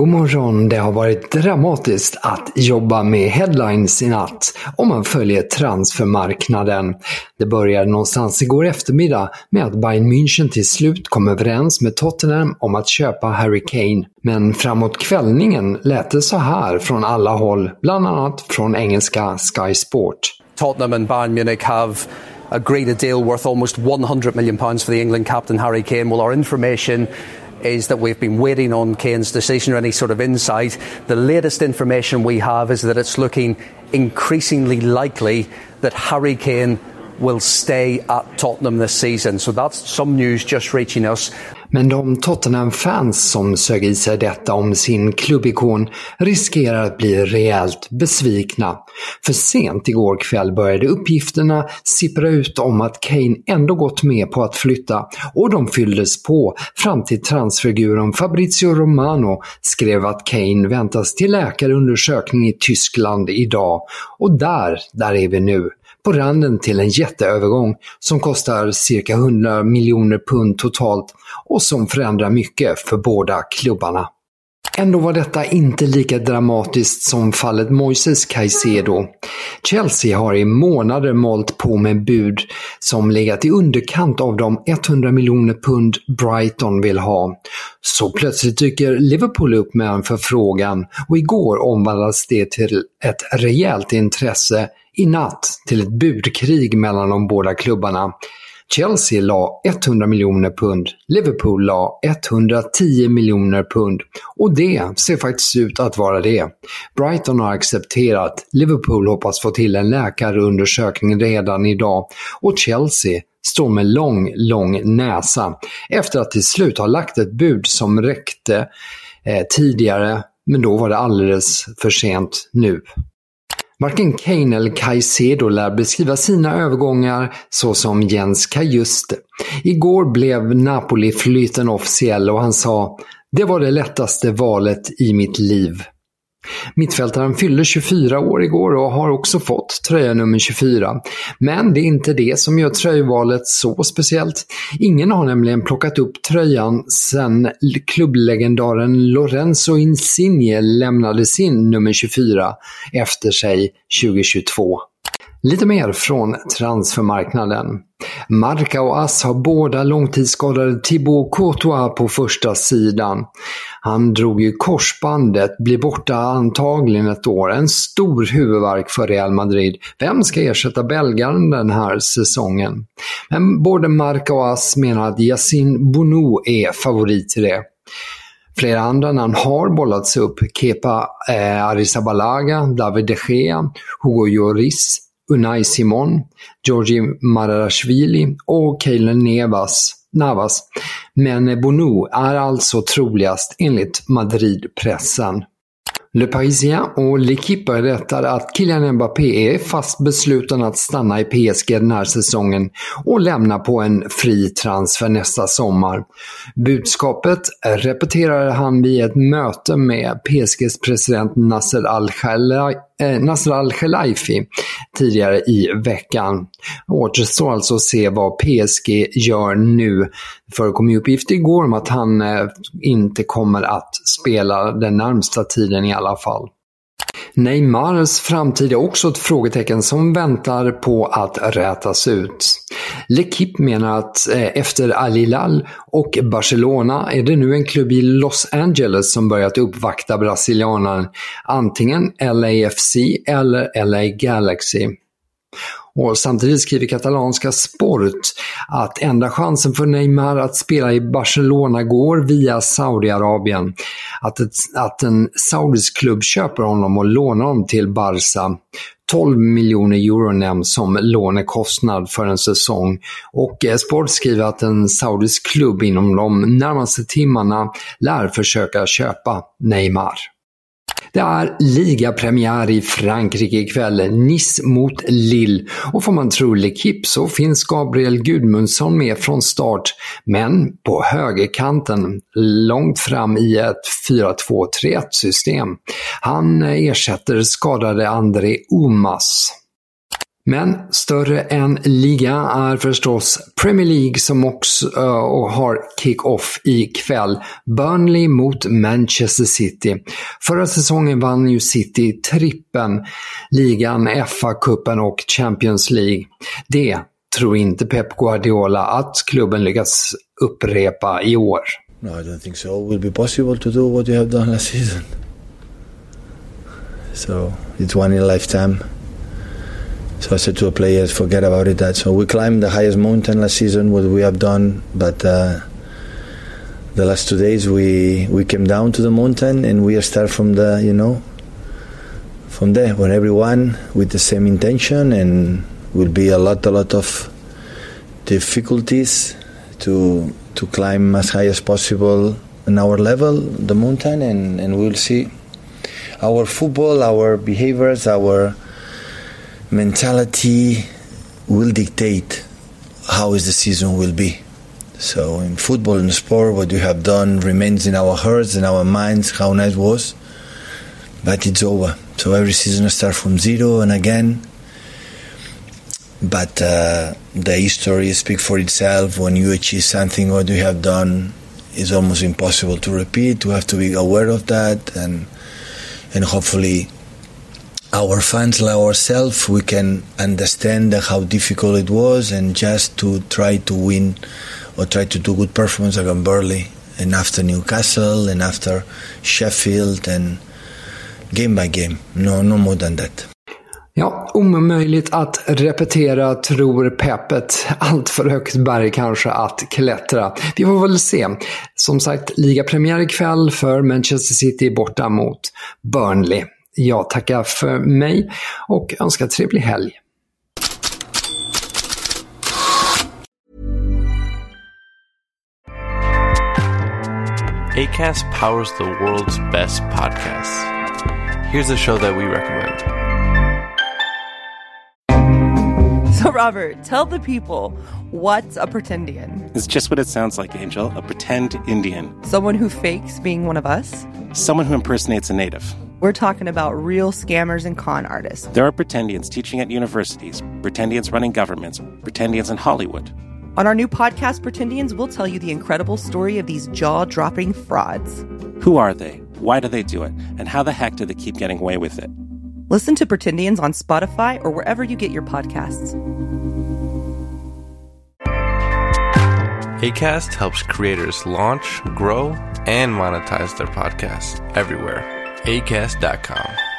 God morgon! Det har varit dramatiskt att jobba med headlines i natt om man följer transfermarknaden. Det började någonstans igår eftermiddag med att Bayern München till slut kom överens med Tottenham om att köpa Harry Kane. Men framåt kvällningen lät det så här från alla håll, bland annat från engelska Sky Sport. Tottenham and Bayern Munich have agreed a deal worth almost 100 million pounds for the England captain Harry Kane. Well, our information is that we've been waiting on Kane's decision or any sort of insight. The latest information we have is that it's looking increasingly likely that Harry Kane will stay at Tottenham this season. So that's some news just reaching us. Men de Tottenham-fans som sög i sig detta om sin klubbikon riskerar att bli rejält besvikna. För sent igår kväll började uppgifterna sippra ut om att Kane ändå gått med på att flytta och de fylldes på fram till transfiguren Fabrizio Romano skrev att Kane väntas till läkarundersökning i Tyskland idag. Och där, där är vi nu på randen till en jätteövergång som kostar cirka 100 miljoner pund totalt och som förändrar mycket för båda klubbarna. Ändå var detta inte lika dramatiskt som fallet Moises Caicedo. Chelsea har i månader målt på med bud som legat i underkant av de 100 miljoner pund Brighton vill ha. Så plötsligt dyker Liverpool upp med en förfrågan och igår omvandlades det till ett rejält intresse i natt till ett budkrig mellan de båda klubbarna. Chelsea la 100 miljoner pund, Liverpool la 110 miljoner pund och det ser faktiskt ut att vara det. Brighton har accepterat, Liverpool hoppas få till en läkarundersökning redan idag och Chelsea står med lång, lång näsa efter att till slut ha lagt ett bud som räckte eh, tidigare, men då var det alldeles för sent nu. Varken Kane eller Caicedo lär beskriva sina övergångar så som Jens Kajuste. Igår blev Napoli-flytten officiell och han sa “Det var det lättaste valet i mitt liv”. Mittfältaren fyllde 24 år igår och har också fått tröja nummer 24. Men det är inte det som gör tröjvalet så speciellt. Ingen har nämligen plockat upp tröjan sedan klubblegendaren Lorenzo Insigne lämnade sin nummer 24 efter sig 2022. Lite mer från transfermarknaden. Marca och Ass har båda långtidsskadade Thibaut Courtois på första sidan. Han drog ju korsbandet, blir borta antagligen ett år. En stor huvudvärk för Real Madrid. Vem ska ersätta belgaren den här säsongen? Men både Marca och Ass menar att Yassin Bono är favorit till det. Flera andra namn har bollats upp. Kepa eh, Arrizabalaga, David de Gea, Hugo Lloris, Unai Simon, Georgi Mararashvili och Keilen Nevas Navas. Men Bono är alltså troligast enligt Madrid-pressen. Le Parisien och L'Equipe berättar att Kylian Mbappé är fast besluten att stanna i PSG den här säsongen och lämna på en fri transfer nästa sommar. Budskapet repeterade han vid ett möte med PSGs president Nasser Al-Khelaifi eh, tidigare i veckan. Återstår alltså att se vad PSG gör nu. Det förekom ju uppgifter igår om att han eh, inte kommer att spela den närmsta tiden i alla fall. Neymars framtid är också ett frågetecken som väntar på att rätas ut. L'Equipe menar att eh, efter Al Hilal och Barcelona är det nu en klubb i Los Angeles som börjat uppvakta brasilianaren, antingen LAFC eller LA Galaxy. Och samtidigt skriver katalanska Sport att enda chansen för Neymar att spela i Barcelona går via Saudiarabien. Att, ett, att en saudisk klubb köper honom och lånar honom till Barca. 12 miljoner euro nämns som lånekostnad för en säsong. Och eh, Sport skriver att en saudisk klubb inom de närmaste timmarna lär försöka köpa Neymar. Det är ligapremiär i Frankrike ikväll, Nice mot Lille. Och får man tro Lekip så finns Gabriel Gudmundsson med från start, men på högerkanten, långt fram i ett 4-2-3-1 system. Han ersätter skadade André Omas. Men större än liga är förstås Premier League som också uh, har kick-off ikväll. Burnley mot Manchester City. Förra säsongen vann ju City trippen, ligan, FA-cupen och Champions League. Det tror inte Pep Guardiola att klubben lyckas upprepa i år. No, I don't think so. It will be possible to do what you have done last season. So, it's one in a lifetime. So I said to the players, forget about it. That so we climbed the highest mountain last season, what we have done, but uh, the last two days we we came down to the mountain and we start from the you know from there when everyone with the same intention and will be a lot a lot of difficulties to to climb as high as possible in our level the mountain and and we'll see our football our behaviors our mentality will dictate how is the season will be. So in football and sport, what you have done remains in our hearts and our minds. How nice was, but it's over. So every season starts from zero and again. But uh, the history speaks for itself. When you achieve something, what you have done is almost impossible to repeat. You have to be aware of that and and hopefully our fans like ourselves, we can understand how difficult it was and just to try to win or try to do good performance against Burley and after Newcastle and after Sheffield and game by game. No, no more than that. Ja, omöjligt att repetera tror Peppet. Allt för högt berg kanske att klättra. Vi får väl se. Som sagt, ligapremiär ikväll för Manchester City borta mot Burnley. Jag tackar för mig och önskar trevlig helg. ACAST powers the world's best podcasts. Here's a show that we recommend. So, Robert, tell the people what's a pretendian? It's just what it sounds like, Angel a pretend Indian. Someone who fakes being one of us? Someone who impersonates a native. We're talking about real scammers and con artists. There are pretendians teaching at universities, pretendians running governments, pretendians in Hollywood. On our new podcast, Pretendians, we'll tell you the incredible story of these jaw dropping frauds. Who are they? Why do they do it? And how the heck do they keep getting away with it? Listen to Pretendians on Spotify or wherever you get your podcasts. ACAST helps creators launch, grow, and monetize their podcasts everywhere. ACAST.com.